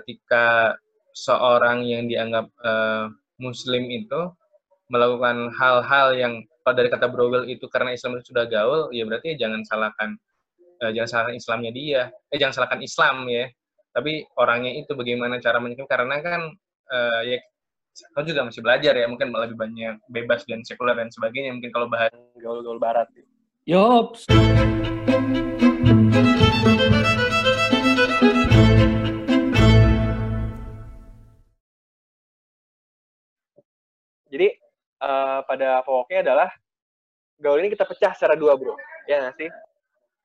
ketika seorang yang dianggap uh, muslim itu melakukan hal-hal yang kalau dari kata Brogel itu karena Islam itu sudah gaul, ya berarti jangan salahkan uh, jangan salahkan Islamnya dia, eh jangan salahkan Islam ya, tapi orangnya itu bagaimana cara menyikapi karena kan uh, ya kau juga masih belajar ya mungkin lebih banyak bebas dan sekuler dan sebagainya mungkin kalau bahas gaul-gaul barat. Yops. Jadi uh, pada pokoknya adalah gaul ini kita pecah secara dua bro, ya nggak sih?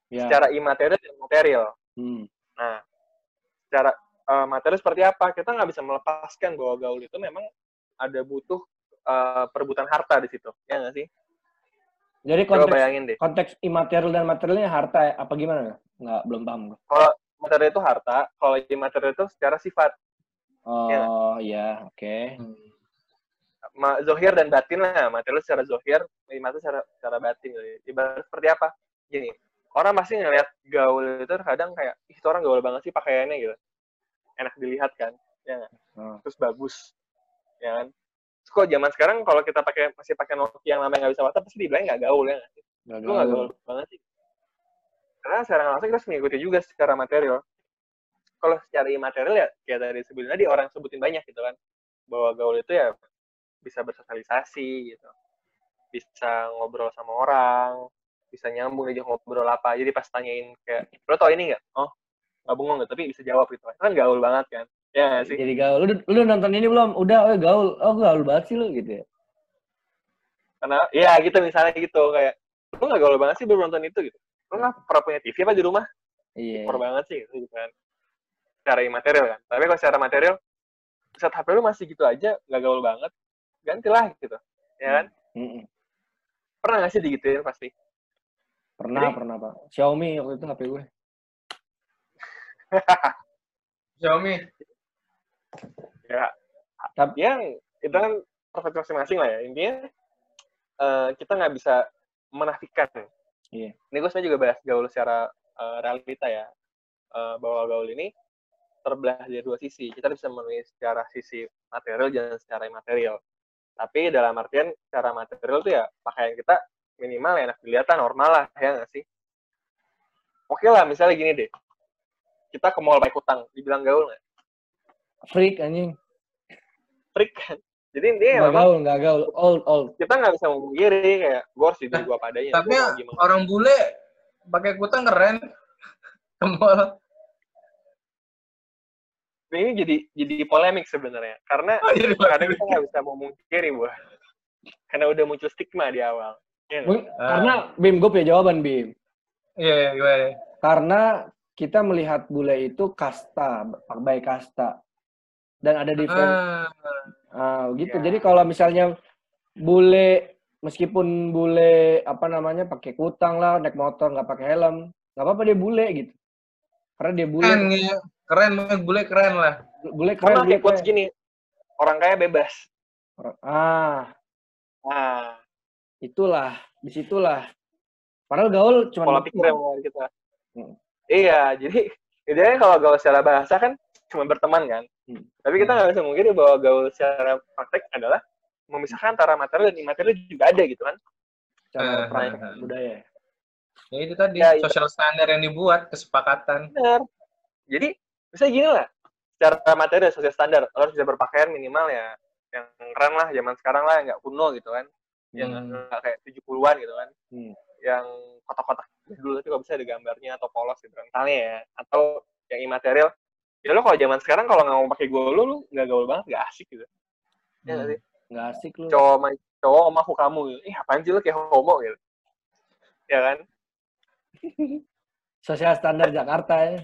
Ya. Secara imaterial dan material. Hmm. Nah, secara uh, material seperti apa? Kita nggak bisa melepaskan bahwa gaul itu memang ada butuh uh, perebutan harta di situ, ya nggak sih? Jadi konteks, bayangin deh. konteks imaterial dan materialnya harta ya? apa gimana? Nggak, belum paham. Kalau material itu harta, kalau imaterial itu secara sifat. Oh, ya, ya oke. Okay. Hmm zohir dan batin lah material secara zohir itu secara secara batin gitu. ibarat seperti apa? Gini orang pasti ngeliat gaul itu kadang kayak itu orang gaul banget sih pakaiannya gitu. Enak dilihat kan ya hmm. terus bagus ya kan? Terus kok zaman sekarang kalau kita pakai masih pakai Nokia yang namanya nggak bisa WhatsApp pasti dibilang nggak gaul ya nggak gaul. gaul banget sih. Karena secara langsung kita harus mengikuti juga secara material. Kalau secara imaterial ya kayak dari sebelumnya di orang sebutin banyak gitu kan. Bahwa gaul itu ya bisa bersosialisasi gitu. Bisa ngobrol sama orang bisa nyambung aja ngobrol apa jadi pas tanyain kayak lo tau ini nggak? Oh nggak bengong nggak? Tapi bisa jawab gitu. Kan gaul banget kan. Ya sih? Jadi gaul. Lu, lu nonton ini belum? Udah oh gaul. Oh gaul banget sih lu gitu ya? Karena ya gitu misalnya gitu kayak lu nggak gaul banget sih belum nonton itu? Gitu. Lu nggak pernah punya TV apa di rumah? Iya. Yeah. banget sih gitu kan. Secara imaterial kan. Tapi kalau secara material saat HP lu masih gitu aja nggak gaul banget gantilah gitu. Ya kan? Mm pernah nggak sih digituin pasti? Pernah Jadi, pernah pak. Xiaomi waktu itu HP gue. Xiaomi? Ya tapi yang itu kan preferensi masing-masing lah ya. Intinya uh, kita nggak bisa menafikan. Iya. ini gue sebenarnya juga bahas gaul secara uh, realita ya. Uh, bahwa gaul ini terbelah dari dua sisi. Kita bisa menulis secara sisi material dan secara imaterial tapi dalam artian secara material tuh ya pakaian kita minimal enak dilihat normal lah ya nggak sih? Oke lah misalnya gini deh. Kita ke mall pakai utang dibilang gaul nggak? Freak anjing. Freak kan? Jadi dia nggak gaul nggak gaul. Old old. Kita nggak bisa memungkiri kayak gue harus jadi gue padanya. Tapi orang bule pakai kutang keren. Ke mall ini jadi jadi polemik sebenarnya. Karena oh, kadang kita nggak bisa memungkiri buah. Karena udah muncul stigma di awal. Ya, karena Bim gue punya jawaban Bim. Iya yeah, yeah, karena kita melihat bule itu kasta baik kasta. Dan ada different ah. ah gitu. Yeah. jadi kalau misalnya bule meskipun bule apa namanya pakai kutang lah naik motor nggak pakai helm nggak apa-apa dia bule gitu. Karena dia bule. Kan, ya keren bule keren lah. Bule keren bule quotes gini orang kaya bebas. Ah. Ah. Itulah di situlah padahal gaul cuma pola pikir yang kita hmm. iya jadi idealnya kalau gaul secara bahasa kan cuma berteman kan. Hmm. tapi kita nggak bisa mungkin bahwa gaul secara praktek adalah memisahkan antara material dan imaterial juga ada gitu kan. Cara uh, uh, uh. budaya. Ya itu tadi ya, sosial standar yang dibuat kesepakatan. Benar. Jadi misalnya gini lah. Secara materi sosial standar. Lo harus bisa berpakaian minimal ya yang keren lah zaman sekarang lah nggak kuno gitu kan. Yang hmm. kayak tujuh puluhan gitu kan. Hmm. yang kotak-kotak dulu tapi kalau bisa ada gambarnya atau polos gitu. Kan misalnya ya atau yang imaterial. Ya lo kalau zaman sekarang kalau nggak mau pakai gaul lo lo nggak gaul banget nggak asik gitu. Ya hmm. sih? Nggak asik lo. Cowok sama cowok sama aku kamu gitu. Ih apaan sih lo kayak homo gitu? Ya kan? Sosial standar Jakarta ya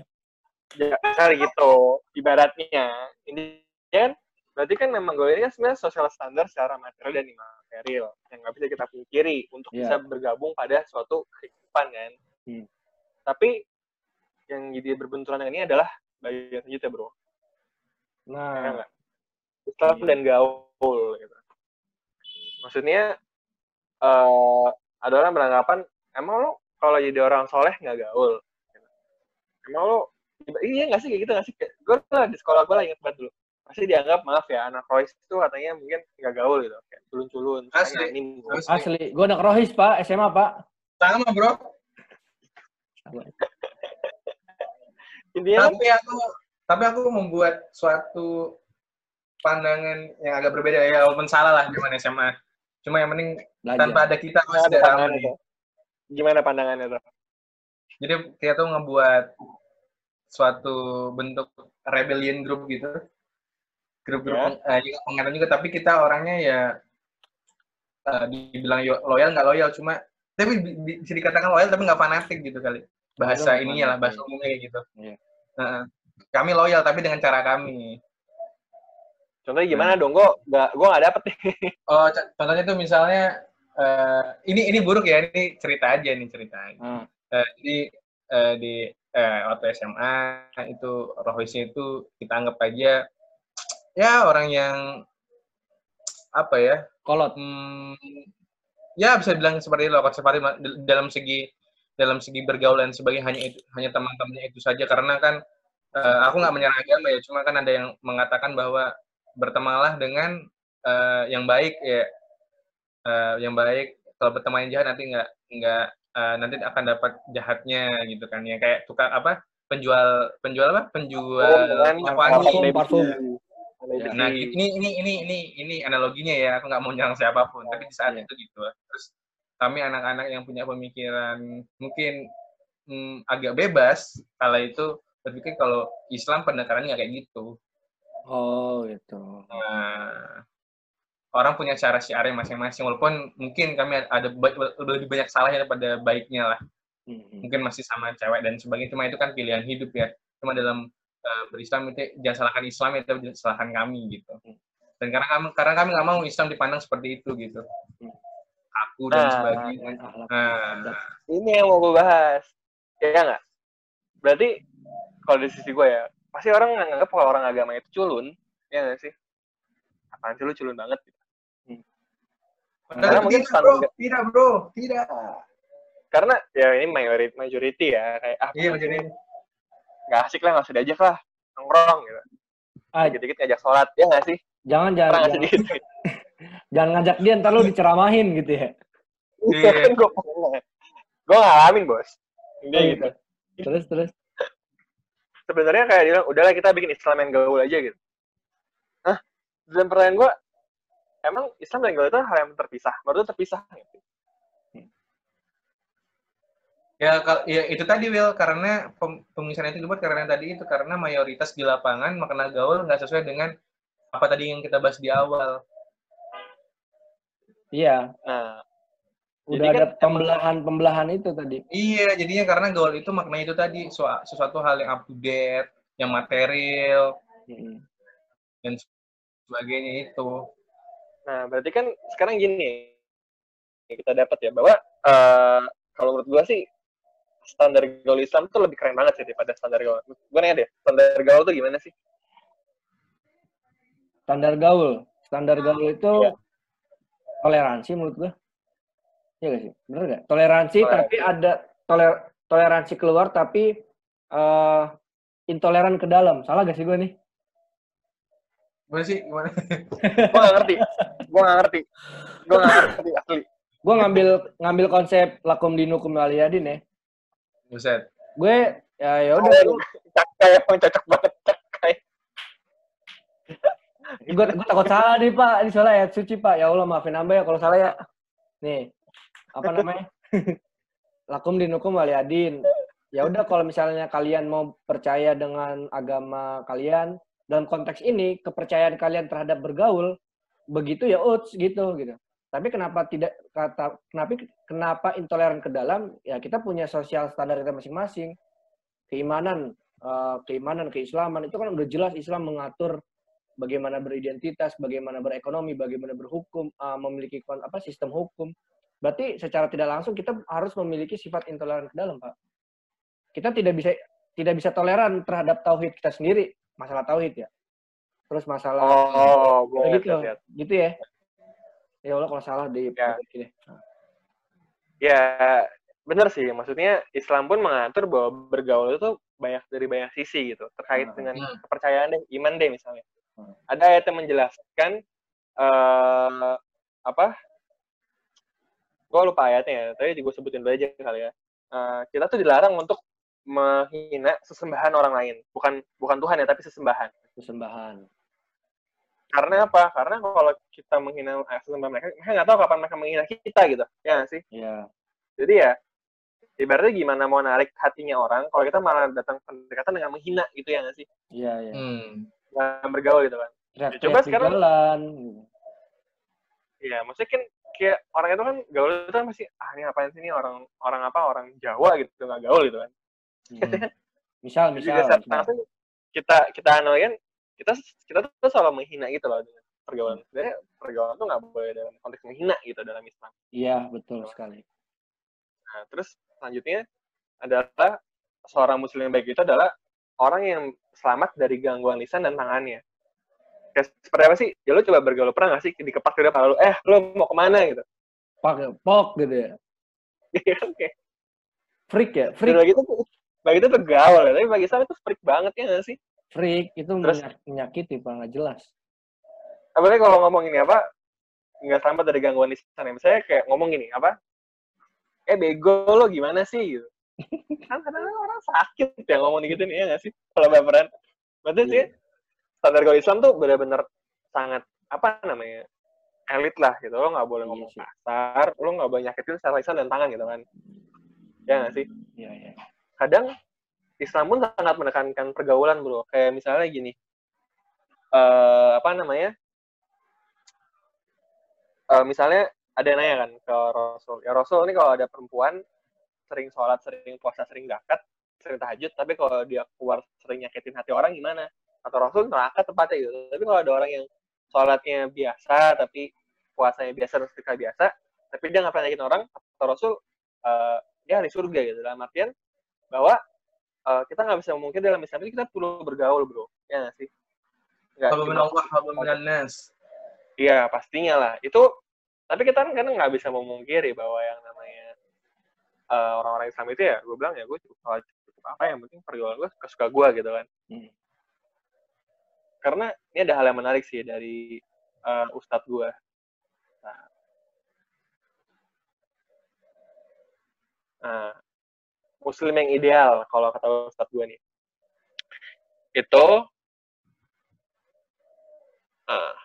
kali gitu ibaratnya. Ini kan berarti kan memang gue ini kan sebenarnya sosial standar secara material dan imaterial yang nggak bisa kita pikiri untuk yeah. bisa bergabung pada suatu kehidupan kan? Hmm. tapi yang jadi berbenturan dengan ini adalah bagian selanjutnya bro. Nah. Ya Islam iya. dan gaul gitu. Maksudnya uh, ada orang beranggapan emang lo kalau jadi orang soleh nggak gaul? Emang lo iya nggak sih kayak gitu nggak sih gue lah di sekolah gue lah inget banget dulu pasti dianggap maaf ya anak Royce itu katanya mungkin nggak gaul gitu kayak culun-culun Asli. ini Asli. Gue anak rohis, Pak. SMA, Pak. sama bro intinya kan tapi aku tapi aku membuat suatu pandangan yang agak berbeda ya walaupun salah lah zaman SMA cuma yang penting Belajar. tanpa ada kita gimana pasti tidak pandangannya ramai gimana pandangannya tuh jadi kita tuh ngebuat suatu bentuk rebellion group gitu grup-grup Ya. peng- eh, juga pengetahuan juga tapi kita orangnya ya eh, dibilang loyal nggak loyal cuma tapi bi- bi- bisa dikatakan loyal tapi nggak fanatik gitu kali bahasa Nggak ininya lah bahasa umumnya gitu Iya. Heeh. kami loyal tapi dengan cara kami contohnya gimana dong gue nggak gue nggak dapet nih oh contohnya tuh misalnya eh, ini ini buruk ya ini cerita aja nih cerita aja. Ah. Eh, jadi eh, di eh, waktu SMA itu rohisnya itu kita anggap aja ya orang yang apa ya Kolot. hmm, ya bisa bilang seperti itu dal- dalam segi dalam segi bergaul dan sebagainya hanya itu hanya teman-temannya itu saja karena kan eh, aku nggak menyerang agama ya cuma kan ada yang mengatakan bahwa bertemanlah dengan eh, yang baik ya Eh, yang baik kalau berteman yang jahat nanti nggak nggak eh, nanti akan dapat jahatnya gitu kan ya kayak tukang apa penjual penjual apa penjual minyak parfum, wangi parfum. Ya. Nah, gitu. ini ini ini ini ini analoginya ya. Aku nggak mau nyerang siapa pun, tapi di saat Iya. itu gitu. Terus kami anak-anak yang punya pemikiran mungkin hmm, agak bebas, kala itu berpikir kalau Islam pendekatannya nggak kayak gitu. Oh, gitu. Nah, orang punya cara syiarnya masing-masing. Walaupun mungkin kami ada ba- lebih banyak salahnya daripada baiknya lah. Mhm. Mungkin masih sama cewek dan sebagainya. Cuma itu kan pilihan hidup ya. Cuma dalam uh, berislam itu jangan salahkan Islam itu jangan salahkan kami gitu. Dan karena kami karena kami nggak mau Islam dipandang seperti itu gitu. Aku dan Ah, sebagainya. Nah, ini yang mau gue bahas ya nggak berarti kalau di sisi gue ya pasti orang nganggap kalau orang agama itu culun ya nggak sih apaan sih lu culun banget gitu. Karena mungkin tidak bro, standar- tidak bro, tidak. karena ya ini majority majority ya kayak ah Iya ini? nggak asik lah nggak usah diajak lah nongkrong gitu Ah, dikit-dikit ngajak sholat ya nggak sih jangan pernah jangan sih jangan, gitu jangan ngajak dia ntar lu diceramahin gitu ya. Iya. kan gue pernah gue ngalamin bos dia Oh, gitu Terus terus. sebenarnya kayak dia bilang udahlah kita bikin Islam yang gaul aja gitu Hah? dalam pertanyaan gue emang Islam dan gaul itu hal yang terpisah menurut lu terpisah gitu Ya, kal- ya itu tadi Will karena pem- pemisahan itu dibuat karena tadi itu karena mayoritas di lapangan makna gaul nggak sesuai dengan apa tadi yang kita bahas di awal. Iya, nah udah Jadi kan ada pembelahan-pembelahan itu tadi. Iya, jadinya karena gaul itu makna itu tadi sua- sesuatu hal yang up to date, yang material Mhm. dan sebagainya itu. Nah, berarti kan sekarang gini yang kita dapat ya bahwa eh, kalau menurut gua sih standar gaul Islam tuh lebih keren banget sih daripada standar gaul. Gue nanya deh, standar gaul tuh gimana sih? Standar gaul. Standar gaul itu Iya. toleransi menurut gua. Iya gak sih? Bener gak? Toleransi, Toleransi. tapi ada toler toleransi keluar tapi eh intoleran ke dalam. Salah gak sih gua nih? Gimana sih? Gimana? Gue gak ngerti. Gue gak ngerti. Gue gak ngerti asli. Gua ngambil ngambil konsep lakum dinukum waliyadin ya. Buset. Gue ya ya udah Cakai emang cocok banget cakai. gue gue takut salah nih pak ini salah ya suci pak ya Allah maafin hamba ya kalau salah ya nih apa namanya lakum dinukum waliyadin ya udah kalau misalnya kalian mau percaya dengan agama kalian dalam konteks ini kepercayaan kalian terhadap bergaul begitu ya uts gitu gitu tapi kenapa tidak kata kenapa kenapa intoleran ke dalam ya kita punya sosial standar kita masing-masing keimanan eh, keimanan keislaman itu kan udah jelas Islam mengatur bagaimana beridentitas, bagaimana berekonomi, bagaimana berhukum, uh, memiliki apa sistem hukum. Berarti secara tidak langsung kita harus memiliki sifat intoleran ke dalam, Pak. Kita tidak bisa tidak bisa toleran terhadap tauhid kita sendiri, masalah tauhid ya. Terus masalah Oh, gue Kayak ngerti. gitu, lihat. gitu ya. Ya Allah kalau salah di Ya. deh. Ya, bener sih. Maksudnya Islam pun mengatur bahwa bergaul itu banyak dari banyak sisi gitu terkait Hmm. dengan Hmm. kepercayaan deh iman deh misalnya Hmm. ada ayat yang menjelaskan eh apa gue lupa ayatnya ya tapi gue sebutin dulu aja kali ya Eh, kita tuh dilarang untuk menghina sesembahan orang lain bukan bukan Tuhan ya tapi sesembahan Persembahan. Karena apa karena kalau kita menghina sesembahan mereka mereka nggak tahu kapan mereka menghina kita gitu ya nggak sih Iya. jadi ya ibaratnya gimana mau narik hatinya orang kalau kita malah datang pendekatan dengan menghina gitu ya nggak sih Iya, iya. Hmm. dengan bergaul gitu kan Teriak-teriak coba di sekarang- jalan. Iya, maksudnya kan kayak orang itu kan gaul itu kan pasti ah ini ngapain sih ini orang orang apa orang Jawa gitu nggak gaul gitu kan. Hmm. Misal, Jadi misal. dasar misal. kita kita analogikan kita kita tuh selalu menghina gitu loh dengan pergaulan. Sebenarnya pergaulan tuh nggak boleh dalam konteks menghina gitu dalam Islam. Iya, betul sekali. Nah, terus selanjutnya adalah seorang muslim yang baik itu adalah orang yang selamat dari gangguan lisan dan tangannya. Kayak seperti apa sih? Ya lu coba bergaul pernah nggak sih dikepak di depan lu, eh lu mau ke mana gitu? Pak, pok gitu ya. Iya kayak Freak ya, freak. bagi itu bagi itu tuh gaul ya, tapi bagi saya itu freak banget ya nggak sih? Freak itu Terus- menyak- menyakiti, Pak, nggak jelas. Apalagi kalau ngomong ini apa, nggak selamat dari gangguan lisan ya. Misalnya kayak ngomong gini, apa, eh bego lo gimana sih? Gitu. kan kadang orang sakit ya ngomong gitu nih, ya nggak sih? Kalau baperan. Berarti sih, Iya. standar gaul Islam tuh benar-benar sangat, apa namanya, elit lah gitu. Lo nggak boleh Iya ngomong sih. kasar, lo nggak boleh nyakitin secara lisan dan tangan gitu kan. Ya nggak sih? Iya, iya. kadang Islam pun sangat menekankan pergaulan bro. Kayak misalnya gini. Eh apa namanya? Eh misalnya ada yang nanya kan ke Rasul. Ya Rasul ini kalau ada perempuan sering sholat sering puasa sering zakat sering tahajud tapi kalau dia keluar sering nyakitin hati orang gimana? Atau Rasul neraka tempatnya gitu. Tapi kalau ada orang yang sholatnya biasa tapi puasanya biasa dan sedekah biasa tapi dia nggak pernah nyakitin orang atau Rasul eh, dia ahli surga gitu. Dalam artian bahwa eh, kita nggak bisa mungkin dalam Islam itu kita perlu bergaul bro. Ya nggak sih? Nggak Allah, minan nas. Iya pastinya lah. Itu tapi kita kan nggak bisa memungkiri bahwa yang namanya eh, orang-orang Islam itu ya gue bilang ya gue cukup sholat, cukup apa yang penting pergaulan gue suka suka gue gitu kan. Hmm. karena ini ada hal yang menarik sih dari eh, ustadz gue nah, Nah, muslim yang ideal kalau kata ustadz gue nih itu eh,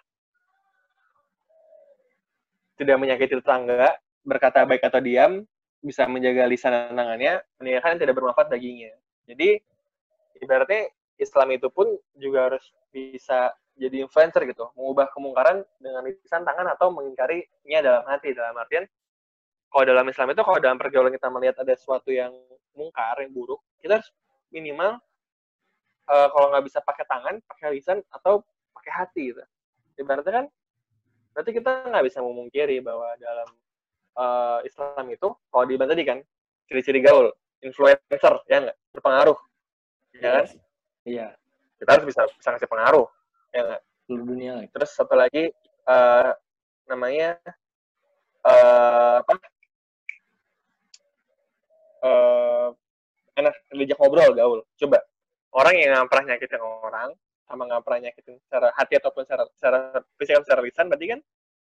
tidak menyakiti tetangga, berkata baik atau diam, bisa menjaga lisan dan tangannya, meninggalkan tidak bermanfaat baginya. Jadi, ibaratnya Islam itu pun juga harus bisa jadi influencer gitu, mengubah kemungkaran dengan lisan tangan atau mengingkarinya dalam hati. Dalam artian, kalau dalam Islam itu, kalau dalam pergaulan kita melihat ada sesuatu yang mungkar, yang buruk, kita harus minimal, eh, kalau nggak bisa pakai tangan, pakai lisan, atau pakai hati gitu. Ibaratnya kan, berarti kita nggak bisa memungkiri bahwa dalam eh, Islam itu, kalau di tadi kan, ciri-ciri gaul, influencer, ya nggak? Berpengaruh. Ya kan? Iya, Kita harus bisa, bisa ngasih pengaruh. Ya nggak? seluruh dunia. Terus satu lagi, eh, namanya, eh, apa? Eh, enak diajak ngobrol, gaul. Coba. Orang yang nggak pernah nyakitin orang, sama nggak pernah nyakitin secara hati ataupun secara, secara fisik secara lisan, berarti kan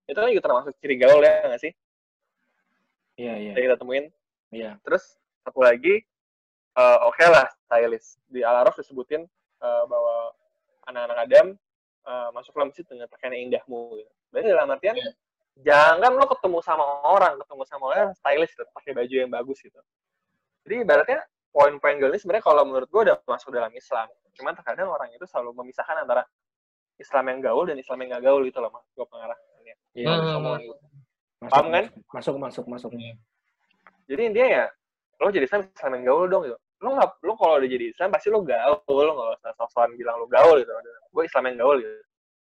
itu kan juga termasuk ciri gaul ya nggak sih? Iya, iya. Yang kita temuin. Iya. Terus satu lagi, eh, oke lah stylist. Di Al-Araf disebutin eh, bahwa anak-anak Adam eh, masuk ke masjid dengan pakaian yang indahmu. Gitu. Berarti dalam artian, Iya. jangan lo ketemu sama orang, ketemu sama orang stylist, gitu, pakai baju yang bagus gitu. Jadi ibaratnya poin-poin gaul ini sebenarnya kalau menurut gue udah masuk dalam Islam. Cuman terkadang orang itu selalu memisahkan antara Islam yang gaul dan Islam yang nggak gaul gitu loh, mas. Gue pengarahnya. Iya, Hmm. Omongan gue. masuk, Paham kan? Masuk, masuk, masuk. jadi intinya ya lo jadi Islam Islam yang gaul dong gitu lo nggak lo kalau udah jadi Islam pasti lo gaul lo nggak usah sosokan bilang lo gaul gitu gue Islam yang gaul gitu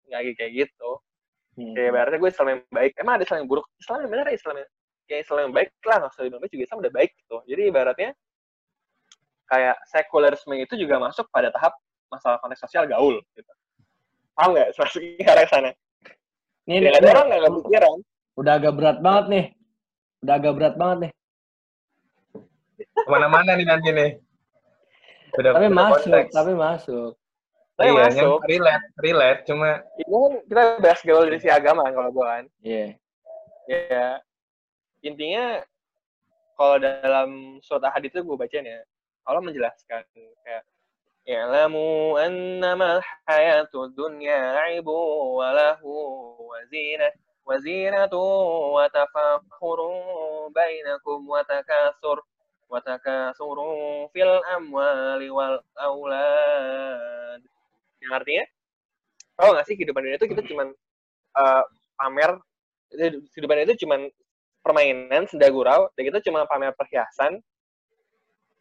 nggak kayak- kayak gitu Hmm. kayak ibaratnya gue Islam yang baik emang ada Islam yang buruk Islam yang benar ya Islam yang kayak Islam yang baik lah nggak usah dibilang baik juga Islam udah baik gitu jadi ibaratnya kayak sekulerisme itu juga masuk pada tahap masalah konteks sosial gaul gitu paham nggak masuknya ke arah sana Ini, ya ini, ada orang nggak kepikiran udah agak berat banget nih. Udah agak berat banget nih. Ke mana-mana nih nanti nih. beda, tapi beda masuk konteks. tapi masuk tapi iya, masuk relate relate cuma itu kan kita bahas gaul dari si agama kan kalau gue kan iya yeah. ya intinya kalau dalam surat ahad itu gue baca ya Allah menjelaskan kayak Ya'lamu annama al-hayatu dunya la'ibu wa lahu wa zinah wa tafakhurun bainakum wa takasur wa takasurun fil amwali wal aulad. Yang artinya, tau gak sih kehidupan dunia itu kita cuman uh, pamer, kehidupan itu cuman permainan, senda gurau, dan kita cuma pamer perhiasan,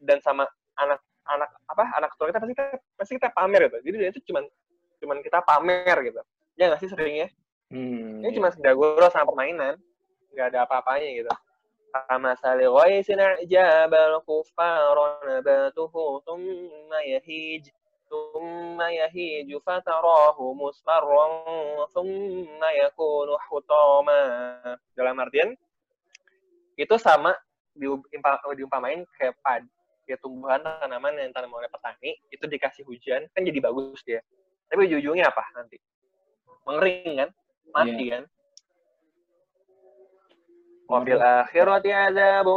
dan sama anak anak apa anak tua kita pasti kita pasti kita pamer gitu jadi itu cuman cuman kita pamer gitu ya nggak sih seringnya hmm, ini iya. cuma senda gurau sama permainan nggak ada apa-apanya gitu كمثل غيث أعجاب الكفار نباته ثم يهيج ثم يهيج فتراه مصفرا ثم يكون حطاما dalam artian itu sama diumpamain kayak pad kayak tumbuhan tanaman yang tanam oleh petani itu dikasih hujan kan jadi bagus dia tapi ujung-ujungnya apa nanti mengering kan mati yeah. kan وفي الآخرة عذاب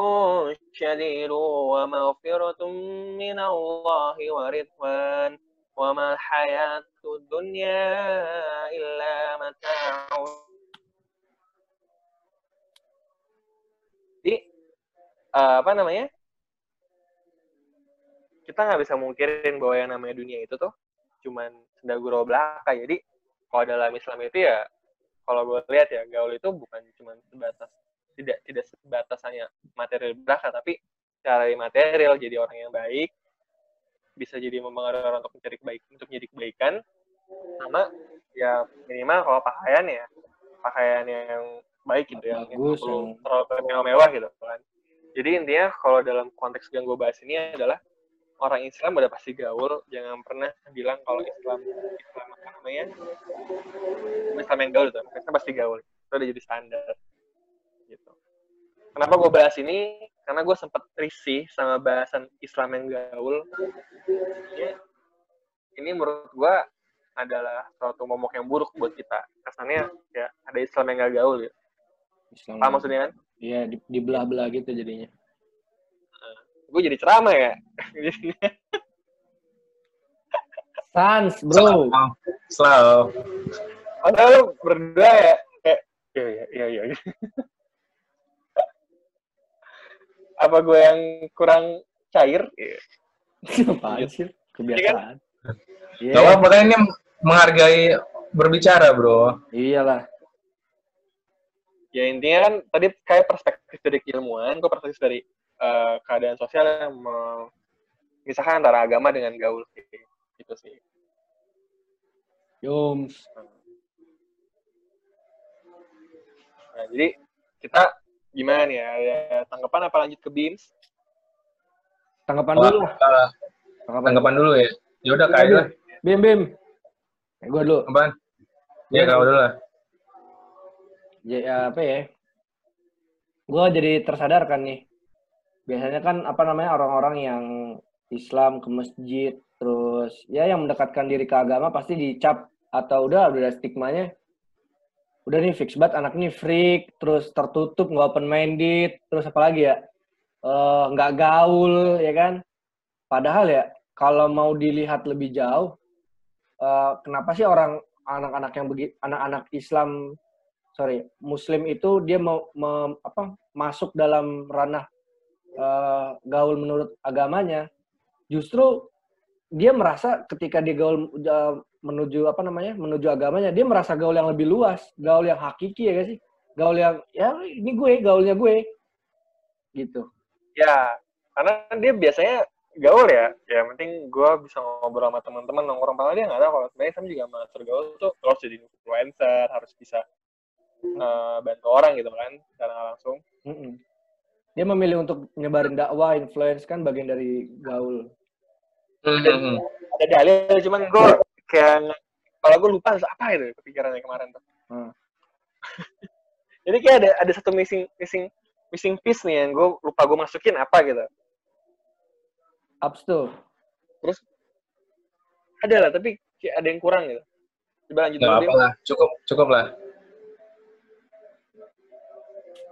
شديد ومغفرة من الله ورضوان وما الحياة الدنيا إلا متاع uh, apa namanya? Kita nggak bisa mungkirin bahwa yang namanya dunia itu tuh cuman senda gurau belaka. Jadi, kalau dalam Islam itu ya, kalau gue lihat ya, gaul itu bukan cuma sebatas tidak tidak sebatas hanya material belaka tapi cara material jadi orang yang baik bisa jadi mempengaruhi orang untuk mencari baik untuk menjadi kebaikan sama ya minimal kalau pakaian ya pakaian yang baik gitu ya yang perlu terlalu mewah-mewah gitu kan jadi intinya kalau dalam konteks yang gue bahas ini adalah orang Islam udah pasti gaul jangan pernah bilang kalau Islam Islam apa namanya Islam yang gaul itu Islam pasti gaul itu udah jadi standar gitu. Kenapa gue bahas ini? Karena gue sempat risih sama bahasan Islam yang gaul. Ini, ini menurut gue adalah suatu momok yang buruk buat kita. Kesannya ya ada Islam yang gak gaul ya. Islam Apa maksudnya kan? Iya, di, di belah-belah gitu jadinya. Uh, gue jadi ceramah ya. Sans, bro. Slow. Padahal lu berdua ya. Kayak, iya, iya, iya, iya apa gue yang kurang cair? Apaan sih? Kebiasaan. Yeah. Gak apa ini menghargai berbicara, bro. Iyalah. Ya intinya kan tadi kayak perspektif dari keilmuan, gue perspektif dari uh, keadaan sosial yang memisahkan antara agama dengan gaul gitu sih. Yums. Nah, jadi kita gimana nih ya? Ada tanggapan apa lanjut ke BIMS? Tanggapan oh, dulu. Uh, tanggapan, tanggapan dulu ya. Ya udah kayak lah. Bim Bim. Eh, gue dulu. Apaan? Ya kau dulu lah. Ya apa ya? Gue jadi tersadarkan nih. Biasanya kan apa namanya orang-orang yang Islam ke masjid terus ya yang mendekatkan diri ke agama pasti dicap atau udah udah stigmanya udah nih fix banget anak ini freak terus tertutup nggak open minded terus apa lagi ya eh, nggak uh, gaul ya kan padahal ya kalau mau dilihat lebih jauh uh, kenapa sih orang anak-anak yang begitu anak-anak Islam sorry Muslim itu dia mau me, apa masuk dalam ranah uh, gaul menurut agamanya. Justru dia merasa ketika dia gaul menuju apa namanya menuju agamanya dia merasa gaul yang lebih luas gaul yang hakiki ya gak sih? Gaul yang ya ini gue gaulnya gue gitu. Ya karena dia biasanya gaul ya. Ya penting gue bisa ngobrol sama teman-teman nongkrong. Padahal dia nggak tahu kalau sebenarnya sama juga master gaul tuh harus jadi influencer harus bisa uh, bantu orang gitu kan secara langsung mm -mm. dia memilih untuk nyebarin dakwah influence kan bagian dari gaul mm -hmm. ada dalil cuman gue kayak kalau gue lupa apa itu kepikirannya kemarin tuh. Hmm. Jadi kayak ada ada satu missing missing missing piece nih yang gue lupa gue masukin apa gitu. Ups tuh. terus ada lah tapi ada yang kurang gitu coba lanjut Gak apa lah, cukup, cukup lah.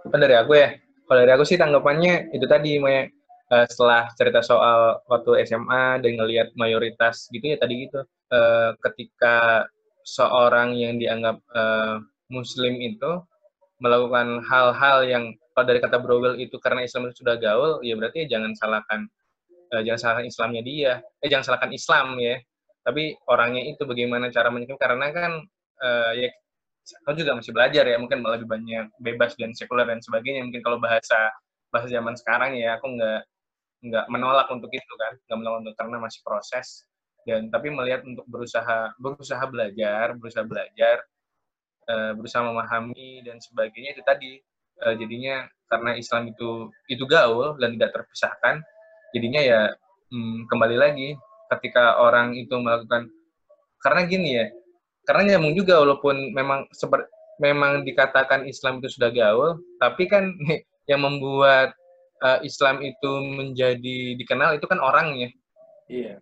Apa dari aku ya? Kalau dari aku sih tanggapannya itu tadi, Maya. Uh, setelah cerita soal waktu SMA dan ngelihat mayoritas gitu ya tadi gitu, uh, ketika seorang yang dianggap uh, Muslim itu melakukan hal-hal yang kalau dari kata Browell itu karena Islam itu sudah gaul, ya berarti jangan salahkan uh, jangan salahkan Islamnya dia, eh jangan salahkan Islam ya, tapi orangnya itu bagaimana cara menyikapi karena kan uh, ya aku juga masih belajar ya mungkin lebih banyak bebas dan sekuler dan sebagainya. Mungkin kalau bahasa bahasa zaman sekarang ya aku nggak nggak menolak untuk itu kan. Nggak menolak untuk karena masih proses. Dan tapi melihat untuk berusaha berusaha belajar berusaha belajar uh, berusaha memahami dan sebagainya itu tadi. Uh, jadinya karena Islam itu itu gaul dan tidak terpisahkan jadinya ya hmm, kembali lagi ketika orang itu melakukan karena gini ya karena nyambung juga walaupun memang seperti memang dikatakan Islam itu sudah gaul tapi kan yang membuat uh, Islam itu menjadi dikenal itu kan orangnya. Iya.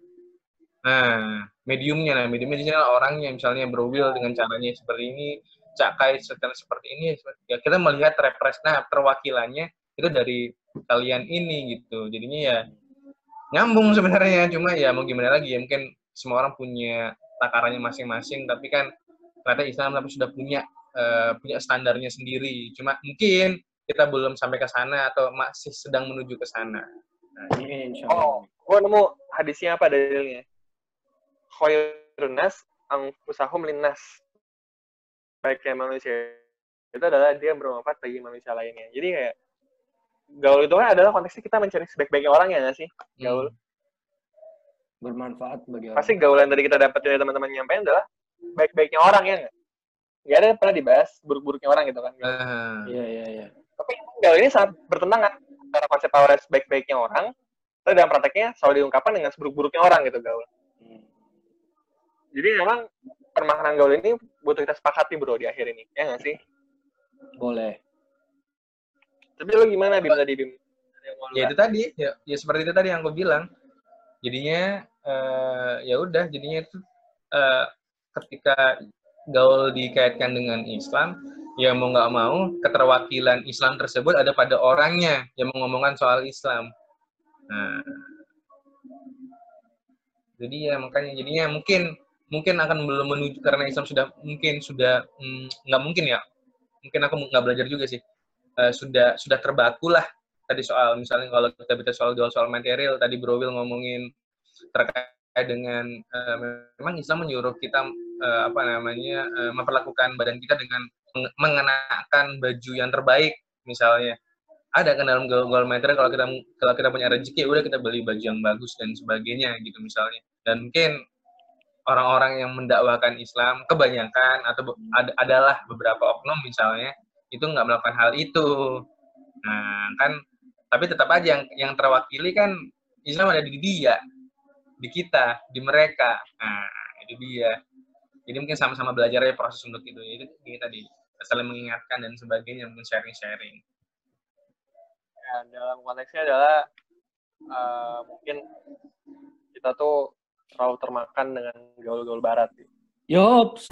Nah, mediumnya, nah mediumnya orangnya, misalnya berwil dengan caranya seperti ini, cakai secara seperti ini, ya kita melihat repres, nah perwakilannya itu dari kalian ini gitu. Jadinya ya nyambung sebenarnya, cuma ya mau gimana lagi ya mungkin semua orang punya takarannya masing-masing, tapi kan ternyata Islam tapi sudah punya uh, punya standarnya sendiri. Cuma mungkin kita belum sampai ke sana atau masih sedang menuju ke sana. Nah, Oh, gua nemu hadisnya apa dalilnya? Khairunas angfusahum linnas. Baiknya manusia itu adalah dia bermanfaat bagi manusia lainnya. Jadi kayak gaul itu kan adalah konteksnya kita mencari sebaik-baiknya orang ya nggak sih? Gaul. Hmm. Bermanfaat bagi orang. Pasti gaul yang tadi kita dapat dari teman-teman nyampein adalah baik-baiknya orang ya nggak? Nggak ada yang pernah dibahas buruk-buruknya orang gitu kan? Iya, iya, iya. Tapi gaul ini sangat bertentangan antara konsep power sebaik-baiknya orang tapi dalam prakteknya selalu diungkapkan dengan seburuk-buruknya orang gitu gaul. Hmm. jadi memang permaknaan gaul ini butuh kita sepakati bro di akhir ini. Ya nggak sih? Boleh. Tapi lo gimana bim tadi bim? Ya itu tadi. Ya, ya seperti itu tadi yang gue bilang jadinya uh, ya udah jadinya itu uh, ketika gaul dikaitkan dengan Islam ya mau nggak mau keterwakilan Islam tersebut ada pada orangnya yang mengomongkan soal Islam. Nah, jadi ya makanya jadinya mungkin mungkin akan belum menuju karena Islam sudah mungkin sudah hmm, nggak mungkin ya. Mungkin aku nggak belajar juga sih. Uh, sudah sudah terbaku lah tadi soal misalnya kalau kita bicara soal jual soal material tadi Bro Will ngomongin terkait dengan uh, memang Islam menyuruh kita uh, apa namanya uh, memperlakukan badan kita dengan mengenakan baju yang terbaik misalnya. Ada kan dalam goal meter kalau kita kalau kita punya rezeki ya udah kita beli baju yang bagus dan sebagainya gitu misalnya. Dan mungkin orang-orang yang mendakwakan Islam kebanyakan atau ad, adalah beberapa oknum misalnya itu nggak melakukan hal itu. Nah kan tapi tetap aja yang yang terwakili kan Islam ada di dia di kita di mereka nah itu dia jadi mungkin sama-sama belajar ya proses untuk itu itu ini tadi saling mengingatkan dan sebagainya mungkin sharing-sharing ya dalam konteksnya adalah uh, mungkin kita tuh terlalu termakan dengan gaul-gaul barat. Yops.